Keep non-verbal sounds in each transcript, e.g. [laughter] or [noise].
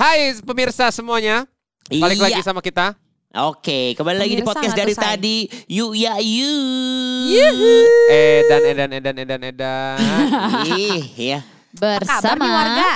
Hai pemirsa semuanya, balik Iya. lagi sama kita. Oke, kembali lagi di podcast dari Say? tadi. Yuk ya yuk. Edan, edan, edan, edan, edan. [laughs] Ih, ya. Kabar Bersama nih warga.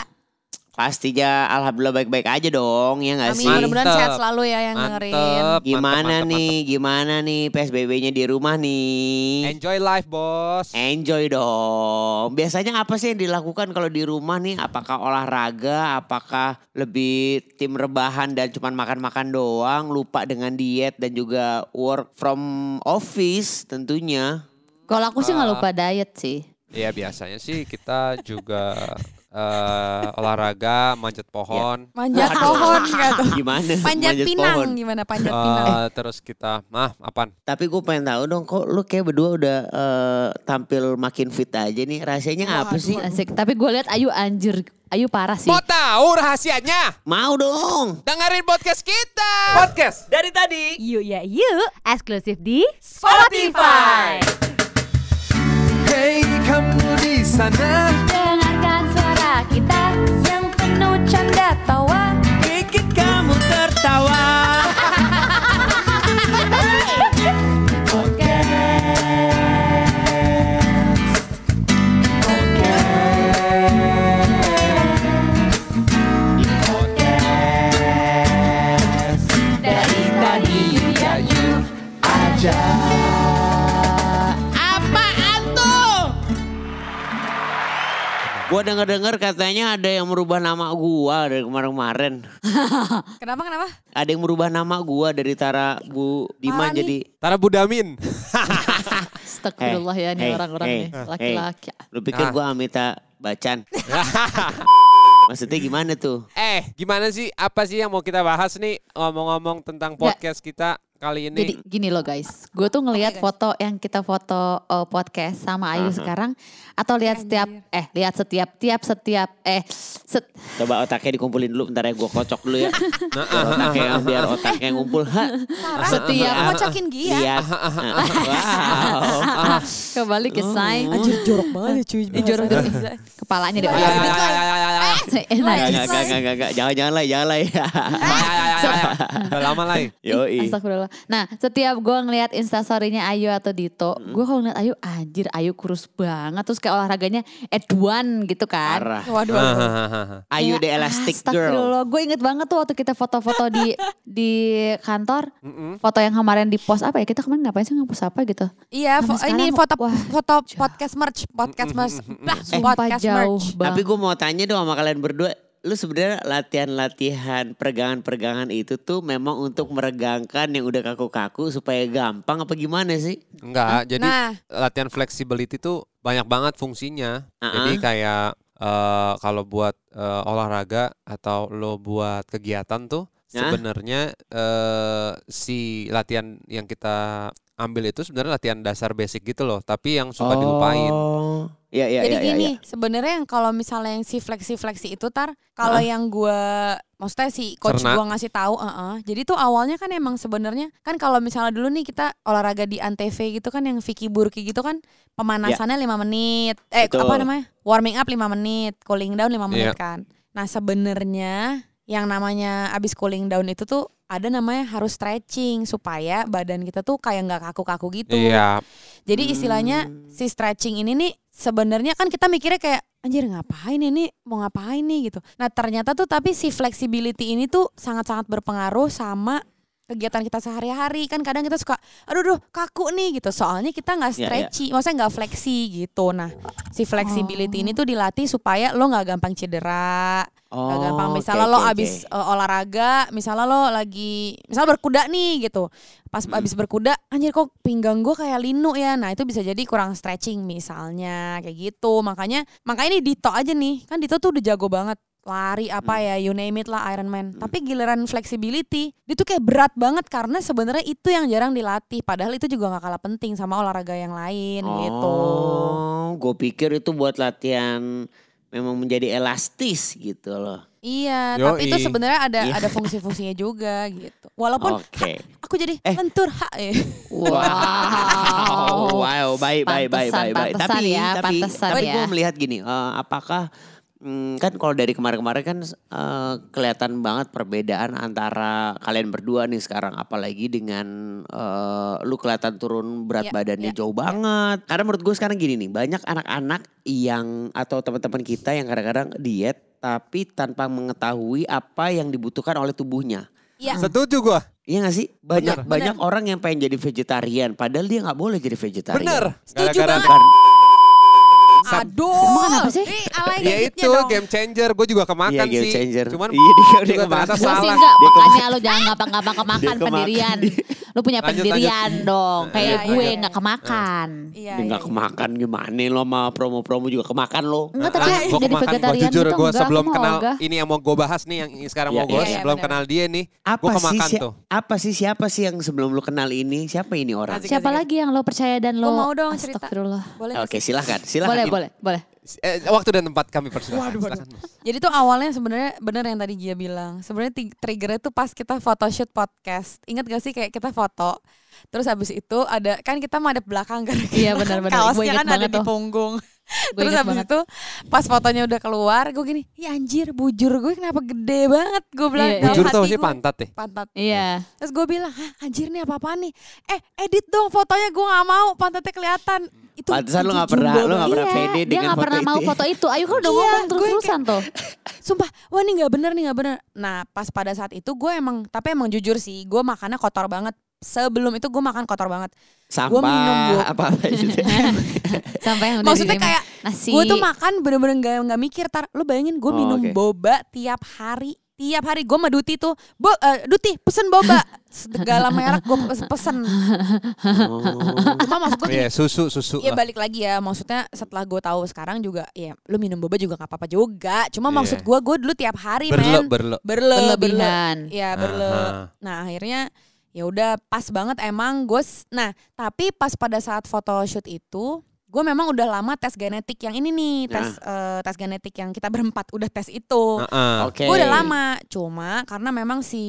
Pastinya alhamdulillah baik-baik aja dong, ya nggak Amin, sih? mudah-mudahan sehat selalu ya yang dengerin. Mantep, Gimana mantep, nih, mantep, gimana nih PSBB-nya di rumah nih? Enjoy life, bos. Enjoy dong. Biasanya apa sih yang dilakukan kalau di rumah nih? Apakah olahraga? Apakah lebih tim rebahan dan cuma makan-makan doang? Lupa dengan diet dan juga work from office tentunya. Kalau aku sih nggak Ah. lupa diet sih. Iya biasanya sih kita juga [laughs] eh, olahraga, manjat pohon. Manjat Waduh. pohon tuh? Gimana? Panjat pinang pohon? gimana panjat Eh, pinang? terus kita, mah, apaan? Tapi gue pengen tahu dong, kok lu kayak berdua udah eh, tampil makin fit aja nih? Rahasianya apa sih? Asik. Tapi gue lihat Ayu anjir, Ayu parah sih. Mau tahu rahasianya? Mau dong. Dengerin podcast kita. Podcast. Dari tadi. Yuk ya yuk. Eksklusif di Spotify. Hey kamu di sana. Gua denger-dengar katanya ada yang merubah nama gua dari kemarin-kemarin. [laughs] Kenapa kenapa? Ada yang merubah nama gua dari Tara Bu Dima Parah nih. jadi Tara Budamin. [laughs] Astagfirullah ya nih Hey, orang-orang hey, nih laki-laki. lu pikir Ah. gua Amita Bacan? [laughs] Maksudnya gimana tuh? eh, gimana sih? Apa sih yang mau kita bahas nih? Ngomong-ngomong tentang Ya. podcast kita kali ini. Jadi gini loh guys, gue tuh ngelihat guys. foto yang kita foto uh, podcast sama Ayu Aha. sekarang, atau lihat setiap eh lihat setiap tiap setiap eh set, Coba otaknya dikumpulin dulu bentar ya gua kocok dulu ya. [laughs] Nah, otaknya biar otaknya ngumpul. Ha. Setiap- ngocokin Gia. lihat. wow. [laughs] kembali ke say, Anjir jorok banget ya cuy. Jorok, jorok. kepalanya deh. Ya, ya, ya, ya, ya, ya, ya, ya. Enggak, enggak, enggak, enggak, enggak. Jangan-jangan lah, jangan lah ya. Ya, ya, ya, ya, ya. [laughs] Udah lama lah. ya. Yoi. Astagfirullah. Nah, setiap gue ngeliat instastorynya Ayu atau Dito, Hmm. gue kalau ngeliat Ayu, anjir Ayu kurus banget. Terus kayak olahraganya Edwan gitu kan. Parah. Waduh. [laughs] Ayu the elastic girl. Gue inget banget tuh waktu kita foto-foto di [laughs] di kantor. Mm-mm. Foto yang kemarin di post apa ya? Kita kemarin ngapain sih nge-post apa gitu? Iya, fo- ini foto wah, foto podcast merch, podcast merch. Sumpah podcast jauh merch. Tapi gue mau tanya dong sama kalian berdua. Lu sebenarnya latihan-latihan peregangan-peregangan itu tuh memang untuk meregangkan yang udah kaku-kaku supaya gampang apa gimana sih? Enggak, jadi Nah, latihan flexibility tuh banyak banget fungsinya. Uh-uh. Jadi kayak eh, kalau buat eh, olahraga atau lo buat kegiatan tuh Hah? sebenarnya eh, si latihan yang kita ambil itu sebenarnya latihan dasar basic gitu loh, tapi yang suka dilupain. Oh. Iya, iya, Jadi iya, iya, gini, iya. sebenarnya yang kalau misalnya yang si fleksi fleksi itu tar, kalau Hah? yang gua maksudnya si coach gua ngasih tahu, uh jadi tuh awalnya kan emang sebenarnya kan kalau misalnya dulu nih kita olahraga di antv gitu kan yang Vicky Burki gitu kan pemanasannya lima menit, eh Betul. apa namanya warming up 5 menit, cooling down 5 menit Iya. kan. Nah sebenarnya yang namanya abis cooling down itu tuh ada namanya harus stretching supaya badan kita tuh kayak nggak kaku-kaku gitu. Iya, Jadi istilahnya Hmm. si stretching ini nih sebenarnya kan kita mikirnya kayak anjir ngapain ini mau ngapain nih gitu. Nah ternyata tuh tapi si flexibility ini tuh sangat-sangat berpengaruh sama kegiatan kita sehari-hari kan kadang kita suka aduh duh kaku nih gitu soalnya kita nggak Iya, iya. stretchy maksudnya nggak fleksi gitu nah si flexibility ini tuh dilatih supaya lo nggak gampang cedera Oh, Gak gampang misalnya oke, lo oke. abis uh, olahraga misalnya lo lagi misalnya berkuda nih gitu. Pas Hmm. abis berkuda anjir kok pinggang gue kayak linu ya. Nah itu bisa jadi kurang stretching misalnya kayak gitu. Makanya makanya ini Dito aja nih. Kan Dito tuh udah jago banget. Lari apa Hmm. ya you name it lah Iron Man. Tapi giliran flexibility dia tuh kayak berat banget. Karena sebenarnya itu yang jarang dilatih. Padahal itu juga gak kalah penting sama olahraga yang lain gitu. Oh, gue pikir itu buat latihan memang menjadi elastis gitu loh. Iya, Yoi. tapi itu sebenarnya ada Iya. ada fungsi-fungsinya juga gitu. Walaupun Oke. ha, aku jadi Eh. lentur ha ya. Wow. wow, baik, baik, baik, baik, baik, Tapi, ya, tapi, tapi ya. gue melihat gini, eh, apakah Hmm, kan kalau dari kemarin-kemarin kan eh, kelihatan banget perbedaan antara kalian berdua nih sekarang apalagi dengan eh, lu kelihatan turun berat Iya, badannya iya, jauh banget. Karena menurut gue sekarang gini nih, banyak anak-anak yang atau teman-teman kita yang kadang-kadang diet tapi tanpa mengetahui apa yang dibutuhkan oleh tubuhnya. Iya. Setuju gua. Iya gak sih? Banyak Bener. banyak orang yang pengen jadi vegetarian padahal dia nggak boleh jadi vegetarian. Bener. Setuju Gara-gara banget. Kan- Aduh. Emang kenapa sih? Ih, alay Ya itu dong. game changer, gue juga kemakan Iya, game sih. changer. Cuman Iya, dia- dia juga kemakan. Gue sih salah. enggak, Dia makanya lo jangan gampang-gampang kemakan Dia kemakan. pendirian. [laughs] Lu punya Lanjut, pendirian dong. Kayak Iya, gue iya. nggak kemakan. Iya, iya, nggak iya. kemakan gimana lo sama promo-promo juga kemakan lo. Enggak tapi gue jadi kemakan, gue vegetarian jujur gitu gue enggak, sebelum kenal ini yang mau gue bahas nih yang sekarang Iya, mau gue iya, iya, sebelum kenal dia nih, gue Apa sih kemakan si- tuh. apa sih siapa sih yang sebelum lu kenal ini? Siapa ini orang? Siapa lagi yang lo percaya dan lo Gua mau dong cerita. Astagfirullah. Boleh Oke, silahkan, silahkan. Boleh, boleh, boleh. Eh, waktu dan tempat kami persilakan. Waduh, waduh. Jadi tuh awalnya sebenarnya bener yang tadi Gia bilang. Sebenarnya triggernya tuh pas kita photoshoot podcast. Ingat gak sih kayak kita foto. Terus habis itu ada kan kita madep belakang kan. [laughs] Iya, benar-benar. Kaosnya kan ada banget di tuh. punggung. Terus habis banget. itu pas fotonya udah keluar, gue gini, ya anjir bujur gue kenapa gede banget. Gue bilang Iya, dalam Bujur hati tau sih pantat deh. Pantat. Iya. Terus gue bilang, Hah, anjir nih apa-apaan nih? Eh, edit dong fotonya gue gak mau, pantatnya kelihatan. Itu Pantesan lu itu nggak pernah, lu nggak pernah Iya, pede dia dengan nggak foto pernah mau itu. ya. foto itu. Ayo kan udah Iya, ngomong terus-terusan tuh. Sumpah, wah ini nggak bener nih nggak bener. Nah pas pada saat itu gue emang, tapi emang jujur sih, gue makannya kotor banget. Sebelum itu gue makan kotor banget. Sampah minum, Bu. apa apa gitu. [laughs] Sampai yang udah Maksudnya kayak nasi. gue tuh makan bener-bener nggak nggak mikir. Tar, lu bayangin gue Oh, minum oke. boba tiap hari. Tiap hari gue sama Duti tuh, Bo, eh, Duti pesen boba. Segala merek gue pesen. Oh. Cuma maksud gue Iya, susu, susu Iya balik lagi ya maksudnya setelah gue tahu sekarang juga ya lu minum boba juga nggak apa-apa juga cuma Iya. maksud gue gue dulu tiap hari Berle, men berle. berle berle berlebihan. ya berle Aha. nah akhirnya ya udah pas banget emang gue nah tapi pas pada saat photoshoot itu gue memang udah lama tes genetik yang ini nih tes eh, tes genetik yang kita berempat udah tes itu Heeh. Oke. Gue udah lama, cuma karena memang si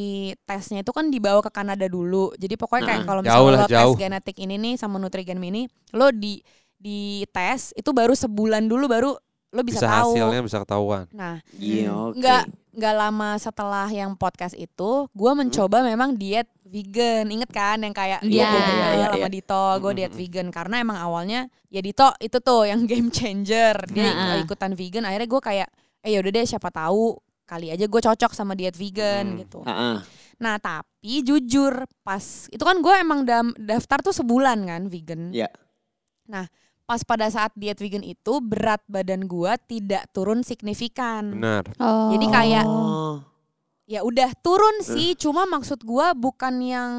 tesnya itu kan dibawa ke Kanada dulu. Jadi pokoknya kayak Nah, kalau jauh misalnya lah, lo tes jauh. genetik ini nih sama Nutrigen ini, lo di di tes itu baru sebulan dulu baru lo bisa, Bisa tahu. hasilnya bisa ketahuan. Nah, Iya, oke. nggak nggak lama setelah yang podcast itu, gue mencoba memang diet vegan. Inget kan yang kayak Iya, gue iya, ngobrol iya, sama iya. Dito, gue diet Mm-mm. vegan karena emang awalnya ya Dito itu tuh yang [laughs] game changer. Dia Nah, ikutan vegan, akhirnya gue kayak eh yaudah deh siapa tahu kali aja gue cocok sama diet vegan Hmm. gitu. Heeh. Nah tapi jujur pas itu kan gue emang daftar tuh sebulan kan vegan. Iya. Nah pas pada saat diet vegan itu berat badan gue tidak turun signifikan. Benar. Oh. Jadi kayak Oh. ya udah turun sih cuma maksud gua bukan yang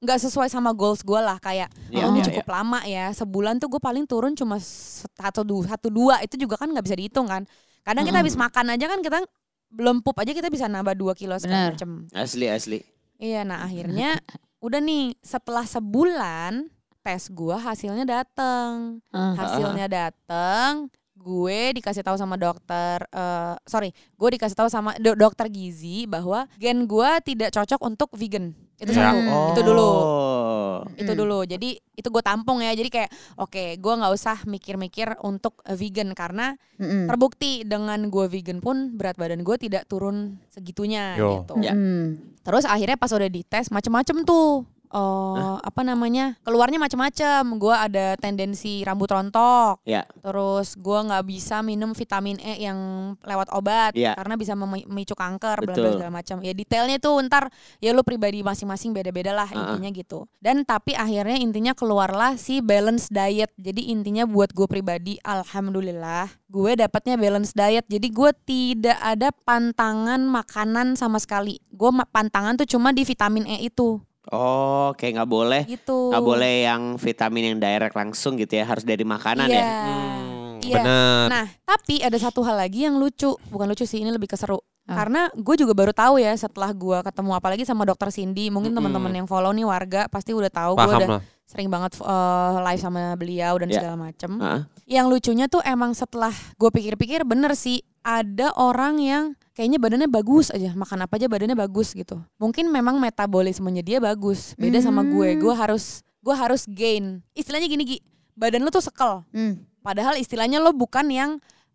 nggak sesuai sama goals gua lah kayak Iya, oh ini iya, cukup lama ya sebulan tuh gue paling turun cuma satu dua satu dua itu juga kan nggak bisa dihitung kan kadang kita Mm-mm. habis makan aja kan kita belum pup aja kita bisa nambah dua kilo Benar. segala macem Asli asli. iya nah akhirnya udah nih setelah sebulan tes gua hasilnya dateng Ah. hasilnya dateng gue dikasih tahu sama dokter eh sorry gue dikasih tahu sama do- dokter gizi bahwa gen gue tidak cocok untuk vegan itu Ya. satu Hmm. itu dulu Oh. itu Hmm. dulu jadi itu gue tampung ya jadi kayak oke gue nggak usah mikir-mikir untuk vegan karena Mm-mm. terbukti dengan gue vegan pun berat badan gue tidak turun segitunya Yo. gitu Ya. Mm. Terus akhirnya pas udah dites macem-macem tuh. Oh, apa namanya? Keluarnya macem-macem. Gue ada tendensi rambut rontok. Ya. Terus gue nggak bisa minum vitamin E yang lewat obat Iya. karena bisa memi- memicu kanker, bla segala macam. Ya detailnya tuh ntar ya lu pribadi masing-masing beda-beda lah Ah. intinya gitu. Dan tapi akhirnya intinya keluarlah si balance diet. Jadi intinya buat gue pribadi, alhamdulillah gue dapatnya balance diet. Jadi gue tidak ada pantangan makanan sama sekali. Gue pantangan tuh cuma di vitamin E itu Oh, kayak nggak boleh. gitu. Nggak boleh yang vitamin yang direct langsung gitu ya, harus dari makanan Iya. ya. Hmm, Iya. Benar. Nah, tapi ada satu hal lagi yang lucu. Bukan lucu sih, ini lebih keseru. Ah. Karena gue juga baru tahu ya setelah gue ketemu apalagi sama dokter Cindy. Mungkin Mm-mm. teman-teman yang follow nih warga pasti udah tahu gue udah lah. sering banget eh, live sama beliau dan Ya. segala macem. Heeh. Yang lucunya tuh emang setelah gue pikir-pikir bener sih ada orang yang kayaknya badannya bagus aja makan apa aja badannya bagus gitu. Mungkin memang metabolismenya dia bagus. Beda sama gue. Hmm. Gue harus gue harus gain. Istilahnya gini Gi, badan lu tuh sekel. Mm. Padahal istilahnya lo bukan yang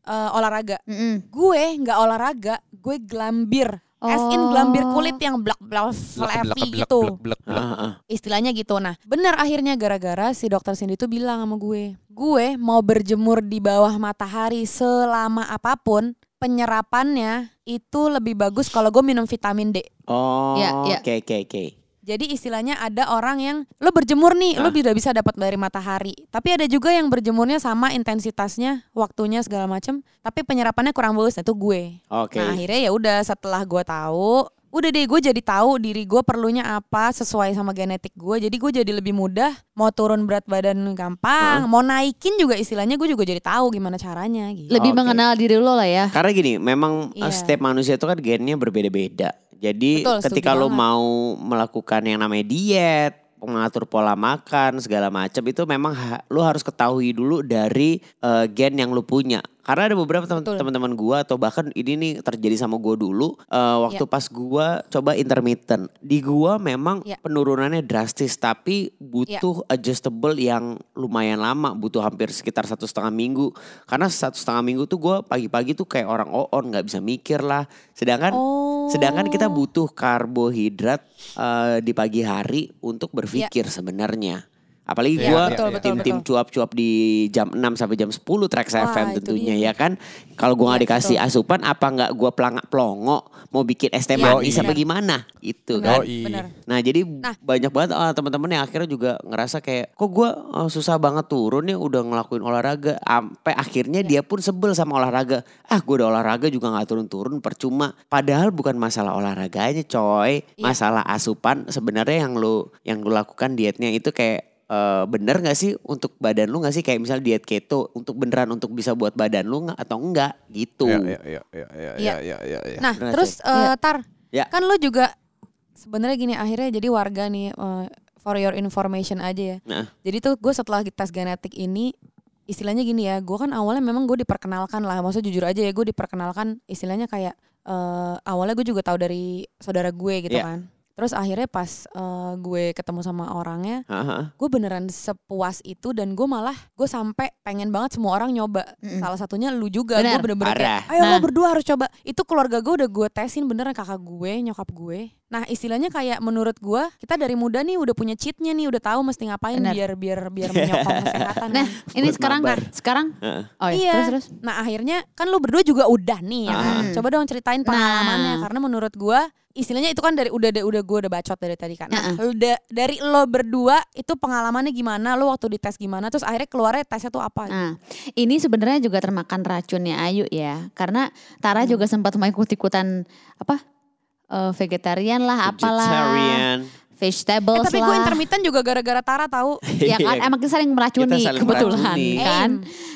eh, olahraga. Mm-mm. Gue nggak olahraga, gue glambir. As in Oh. glambir kulit yang blak blak blek, gitu. blek, blek, blek. Ah, ah. Istilahnya gitu. Nah, bener akhirnya gara-gara si dokter Cindy itu bilang sama gue, gue mau berjemur di bawah matahari selama apa pun, penyerapannya itu lebih bagus kalau gue minum vitamin D. Oh, Iya, iya. oke oke oke. Jadi istilahnya ada orang yang lo berjemur nih, lo Ah. tidak bisa dapat dari matahari. Tapi ada juga yang berjemurnya sama intensitasnya, waktunya segala macam, tapi penyerapannya kurang bagus. Nah, itu gue. Oke. Nah akhirnya ya udah setelah gue tahu, udah deh gue jadi tahu diri gue perlunya apa sesuai sama genetik gue. Jadi gue jadi lebih mudah mau turun berat badan gampang, mau naikin juga istilahnya gue juga jadi tahu gimana caranya. Gitu. Lebih Oke. mengenal diri lo lah ya. Karena gini, memang uh, Iya. setiap manusia itu kan gennya berbeda-beda. Jadi Betul, ketika lo banget. mau melakukan yang namanya diet, mengatur pola makan segala macam itu memang ha- lo harus ketahui dulu dari uh, gen yang lo punya. Karena ada beberapa teman-teman gua atau bahkan ini nih terjadi sama gua dulu uh, waktu Ya. pas gua coba intermittent. Di gua memang Ya. penurunannya drastis tapi butuh adjustable yang lumayan lama, butuh hampir sekitar satu setengah minggu. Karena satu setengah minggu tuh gua pagi-pagi tuh kayak orang on nggak bisa mikir lah. Sedangkan Oh. sedangkan kita butuh karbohidrat eh, di pagi hari untuk berpikir sebenarnya. Apalagi Iya, gua iya, iya. tim-tim cuap-cuap di jam 6 sampai jam 10 Trax Wah, FM tentunya dia. ya kan. Kalau gua nggak Iya, dikasih betul. asupan apa nggak gua pelangak pelongo mau bikin es teh Iya, manis apa gimana? Itu kan. Yoi. Nah jadi Nah. banyak banget ah, teman-teman yang akhirnya juga ngerasa kayak kok gue susah banget turun ya udah ngelakuin olahraga sampai akhirnya Iya. dia pun sebel sama olahraga ah gue udah olahraga juga nggak turun-turun percuma padahal bukan masalah olahraganya coy Iya. masalah asupan sebenarnya yang lu yang lu lakukan dietnya itu kayak eh, bener gak sih untuk badan lu gak sih kayak misal diet keto untuk beneran untuk bisa buat badan lu nggak atau enggak gitu Iya, iya, iya, iya, iya, Iya. iya, iya, iya. Nah Benar, terus eh, Iya. Tar, Ya. kan lo juga sebenarnya gini akhirnya jadi warga nih eh, for your information aja ya. Nah. Jadi tuh gue setelah tes genetik ini istilahnya gini ya, gue kan awalnya memang gue diperkenalkan lah, maksudnya jujur aja ya gue diperkenalkan istilahnya kayak eh, awalnya gue juga tahu dari saudara gue gitu Iya. kan. Terus akhirnya pas eh, gue ketemu sama orangnya, Haha. gue beneran sepuas itu dan gue malah gue sampai pengen banget semua orang nyoba. Mm-mm. Salah satunya lu juga, Benar. gue bener-bener kayak, ayo lo Nah. berdua harus coba. Itu keluarga gue udah gue tesin beneran kakak gue, nyokap gue. Nah istilahnya kayak menurut gue kita dari muda nih udah punya cheatnya nih, udah tahu mesti ngapain Benar. biar biar biar menyokong [laughs] kesehatan. Nah, kan. ini Buat sekarang mabar. sekarang Heeh. oh iya, Iya. terus terus. Nah akhirnya kan lu berdua juga udah nih ya kan. Ah. Coba dong ceritain pengalamannya Nah. karena menurut gua istilahnya itu kan dari udah udah gue udah bacot dari tadi kan. Nah, lu da- dari lo berdua itu pengalamannya gimana? Lo waktu dites gimana? Terus akhirnya keluarnya tesnya tuh apa? Nah, ini sebenarnya juga termakan racunnya Ayu ya. Karena Tara Hmm. juga sempat mau ikut-ikutan apa? eh, vegetarian lah, apalah. Vegetarian. Eh, Vegetables tapi gue intermittent juga gara-gara Tara tahu. [laughs] ya kan emang kita saling meracuni Kita saling kebetulan meracuni. kan.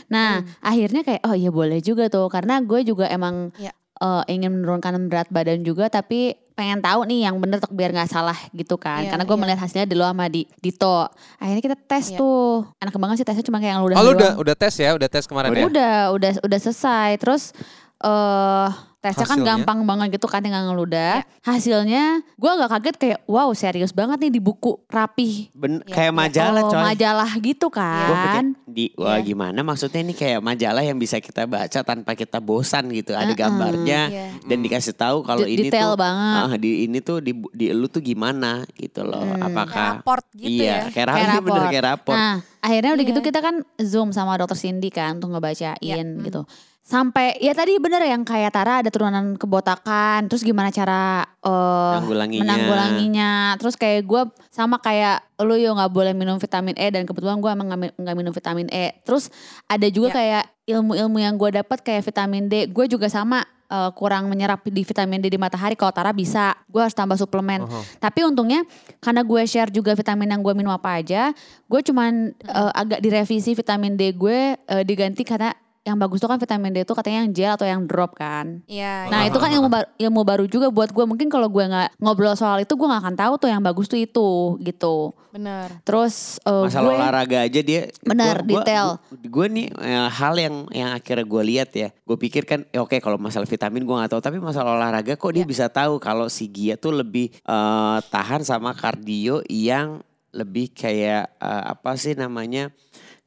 Nah, akhirnya kayak oh iya boleh juga tuh karena gue juga emang Ya. Eh, ingin menurunkan berat badan juga tapi pengen tahu nih yang bener tuh biar nggak salah gitu kan. Iya, karena gue iya. melihat hasilnya di lo sama di Dito. Akhirnya kita tes Iya. tuh. Enak banget sih tesnya cuma kayak yang ludah Oh, lu udah udah tes ya, udah tes kemarin ya? Udah, udah udah selesai. Terus eh tesnya kan Hasilnya? gampang banget gitu kan tinggal ngeludah. Ya. Hasilnya gue agak kaget kayak wow serius banget nih di buku rapih. Ben, Iya, kayak iya. majalah oh, coy. majalah gitu Gua kan. pikir di wah Iya. gimana maksudnya ini kayak majalah yang bisa kita baca tanpa kita bosan gitu. Ada Uh-uh. gambarnya Iya. dan dikasih tahu kalau ini detail tuh banget. ah, di ini tuh di di lu tuh gimana gitu loh. Hmm. Kayak Apakah raport gitu iya, ya. kayak, Kayak rapor, bener kayak rapor. Nah, akhirnya udah Iya. gitu kita kan zoom sama dokter Cindy kan untuk ngebacain mm. gitu. Sampai ya tadi bener yang kayak Tara ada turunan kebotakan, terus gimana cara eh Menanggulanginya. menanggulanginya. Terus kayak gue sama kayak lu yo nggak boleh minum vitamin E dan kebetulan gue emang nggak mi- nggak minum vitamin E. Terus ada juga Ya. kayak ilmu-ilmu yang gue dapat kayak vitamin D. Gue juga sama eh, kurang menyerap di vitamin D di matahari. Kalau Tara bisa, gue harus tambah suplemen. Oho. Tapi untungnya karena gue share juga vitamin yang gue minum apa aja, gue cuman eh, agak direvisi vitamin D gue eh, diganti karena yang bagus tuh kan vitamin D itu katanya yang gel atau yang drop kan. Iya. Nah itu kan ilmu baru, ilmu baru juga buat gue. Mungkin kalau gue nggak ngobrol soal itu gue nggak akan tahu tuh yang bagus tuh itu gitu. bener. Terus eh, Masalah gue olahraga aja dia Benar, gua- detail. Gue nih eh, hal yang yang akhirnya gue lihat ya. Gue pikir kan ya oke kalau masalah vitamin gue gak tahu tapi masalah olahraga kok dia Ya. bisa tahu kalau si Gia tuh lebih eh, tahan sama kardio yang lebih kayak eh, apa sih namanya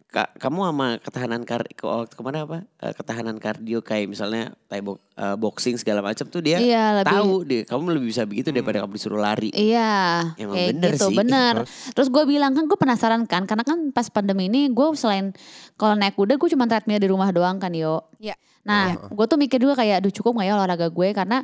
ka- kamu sama ketahanan kar ke waktu ke mana apa Eh, ketahanan kardio kayak misalnya Thai bo- eh, boxing segala macam tuh dia Iya, lebih- tahu deh kamu lebih bisa begitu daripada kamu disuruh lari. Iya, Emang kayak bener gitu, sih. bener. Terus gue bilang kan gue penasaran kan, karena kan pas pandemi ini gue selain kalau naik kuda gue cuma treadmill di rumah doang kan yo. Iya. Nah, gue tuh mikir juga kayak, aduh cukup gak ya olahraga gue karena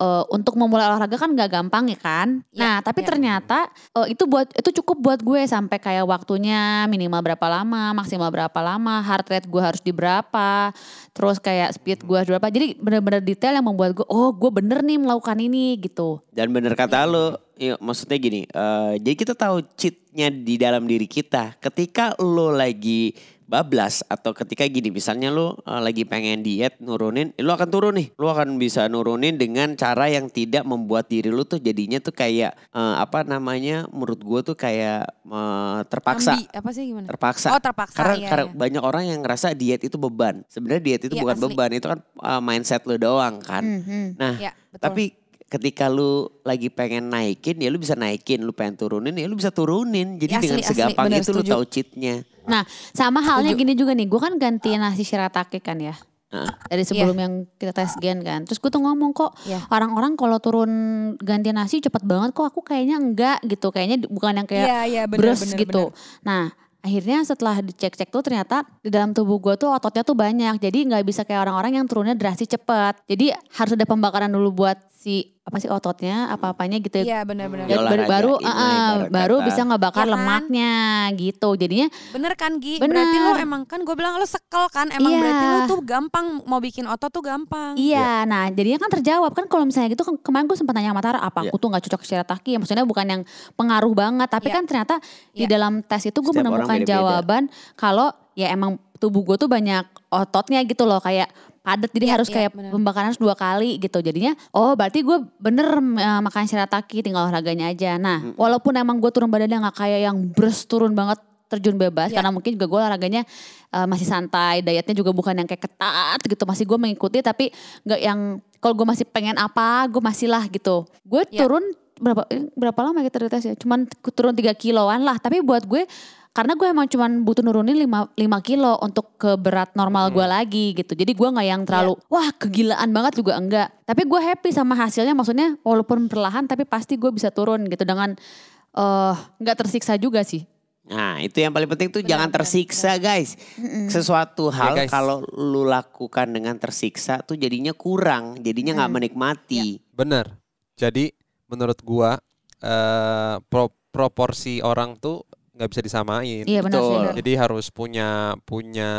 eh, untuk memulai olahraga kan gak gampang ya kan. Iya, Nah, tapi iya. ternyata eh, itu buat itu cukup buat gue sampai kayak waktunya minimal berapa lama, maksimal berapa lama, heart rate gue harus di berapa, terus kayak speed gue harus berapa. Jadi bener-bener detail yang membuat gue, oh gue bener nih melakukan ini gitu. Dan bener kata lo, iya, maksudnya gini, eh, jadi kita tahu cheatnya di dalam diri kita. Ketika lo lagi bablas atau ketika gini, misalnya lo eh, lagi pengen diet nurunin, lo akan turun nih. Lo akan bisa nurunin dengan cara yang tidak membuat diri lo tuh jadinya tuh kayak eh, apa namanya? Menurut gue tuh kayak eh, terpaksa. Ambi, apa sih gimana? Terpaksa. Oh terpaksa. Karena, iya, karena iya. banyak orang yang ngerasa diet itu beban. Sebenarnya diet itu Iya, bukan asli. beban, itu kan eh, mindset lo doang kan. Mhm. Nah, Iya, betul. tapi ketika lu lagi pengen naikin ya lu bisa naikin, lu pengen turunin ya lu bisa turunin. Jadi Asli, dengan asli, segampang bener, itu lu setuju. tahu cheatnya. Nah, sama halnya gini juga nih, gue kan ganti nasi shiratake kan ya. Dari sebelum yang kita tes gen kan. Terus gue tuh ngomong kok Iya. orang-orang kalau turun ganti nasi cepet banget kok aku kayaknya enggak gitu. Kayaknya bukan yang kayak Iya, iya, bener, bres bener, gitu. Nah akhirnya setelah dicek-cek tuh ternyata di dalam tubuh gue tuh ototnya tuh banyak. Jadi nggak bisa kayak orang-orang yang turunnya drastis cepat. Jadi harus ada pembakaran dulu buat si apa sih ototnya apa-apanya gitu Iya benar-benar. Ya, Dan baru baru, lah ah, ah, ibarat baru bisa ngebakar Ya kan? lemaknya gitu. Jadinya Bener kan Gi? Bener. Berarti lo emang kan gue bilang lo sekel kan. Emang Iya. berarti lo tuh gampang mau bikin otot tuh gampang. Iya, nah jadinya kan terjawab kan kalau misalnya gitu kan kemarin gue sempat nanya sama Tara apa Iya. aku tuh nggak cocok shirataki ya maksudnya bukan yang pengaruh banget tapi Iya. kan ternyata di Iya. dalam tes itu gue menemukan beda-beda. jawaban kalau ya emang tubuh gue tuh banyak ototnya gitu loh kayak padat jadi Iya, harus iya, kayak benar. pembakaran harus dua kali gitu. Jadinya oh berarti gue bener eh, makan shirataki tinggal olahraganya aja. Nah walaupun emang gue turun badannya nggak kayak yang bres turun banget terjun bebas Iya. karena mungkin juga gue olahraganya eh, masih santai dietnya juga bukan yang kayak ketat gitu. Masih gue mengikuti tapi nggak yang kalau gue masih pengen apa gue masih lah gitu. Gue Iya. turun berapa eh, berapa lama kita tes ya? Cuman turun 3 kiloan lah. Tapi buat gue karena gue emang cuman butuh nurunin 5, 5 kilo untuk ke berat normal gue lagi gitu. Jadi gue nggak yang terlalu wah kegilaan banget juga enggak. Tapi gue happy sama hasilnya maksudnya walaupun perlahan tapi pasti gue bisa turun gitu dengan eh nggak tersiksa juga sih. Nah itu yang paling penting tuh Benar, jangan benar, tersiksa guys. Sesuatu hal guys. kalau lu lakukan dengan tersiksa tuh jadinya kurang, jadinya nggak menikmati. Bener. Jadi menurut gua eh pro- proporsi orang tuh nggak bisa disamain. Iya benar sih. Betul. Jadi harus punya punya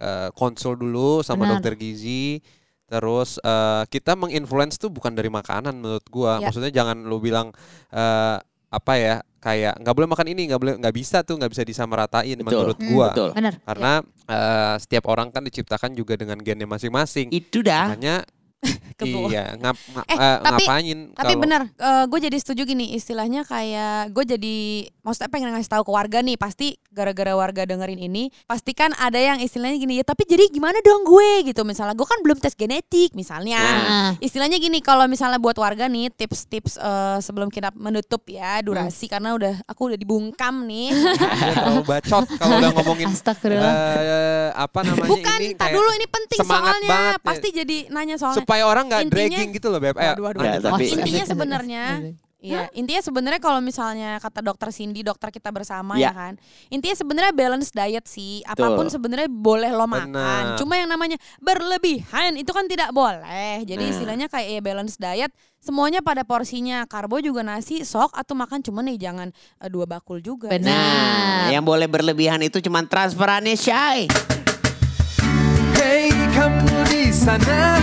eh, konsul dulu sama Benar. dokter gizi. Terus eh, kita menginfluence tuh bukan dari makanan menurut gua. Ya. Maksudnya jangan lu bilang eh, apa ya kayak nggak boleh makan ini nggak boleh nggak bisa tuh nggak bisa disamaratain Betul. menurut Hmm, gua. Betul. Benar. Karena eh, setiap orang kan diciptakan juga dengan gennya masing-masing. Itu dah. Makanya Kebo. iya ngap, ngap- Eh, eh, tapi- ngapain Tapi kalau- bener, gue jadi setuju gini istilahnya kayak gue jadi maksudnya pengen ngasih tahu ke warga nih pasti gara-gara warga dengerin ini pasti kan ada yang istilahnya gini ya tapi jadi gimana dong gue? Gitu. Misalnya gue kan belum tes genetik misalnya. Nah, istilahnya gini kalau misalnya buat warga nih tips-tips eh, sebelum kita menutup ya durasi Hmm. karena udah aku udah dibungkam nih. Dia [laughs] terlalu bacot kalau udah ngomongin eh, apa namanya bukan ini tak kayak dulu ini penting semangat soalnya. banget ya. pasti jadi nanya soalnya. Supaya orang nggak Intinya- dragging gitu loh beb. Eh, waduh, Nggak, waduh. tapi- intinya [laughs] sebenarnya Iya, intinya sebenarnya kalau misalnya kata dokter Cindy, dokter kita bersama Ya. ya kan. Intinya sebenarnya balance diet sih. Apa pun sebenarnya boleh lo makan. Benar. Cuma yang namanya berlebihan itu kan tidak boleh. Jadi Nah. istilahnya kayak ya balance diet, semuanya pada porsinya. Karbo juga nasi, sok atau makan cuma nih jangan eh, dua bakul juga. Benar. Nah, yang boleh berlebihan itu cuman transferannya Shay. Hey kamu di sana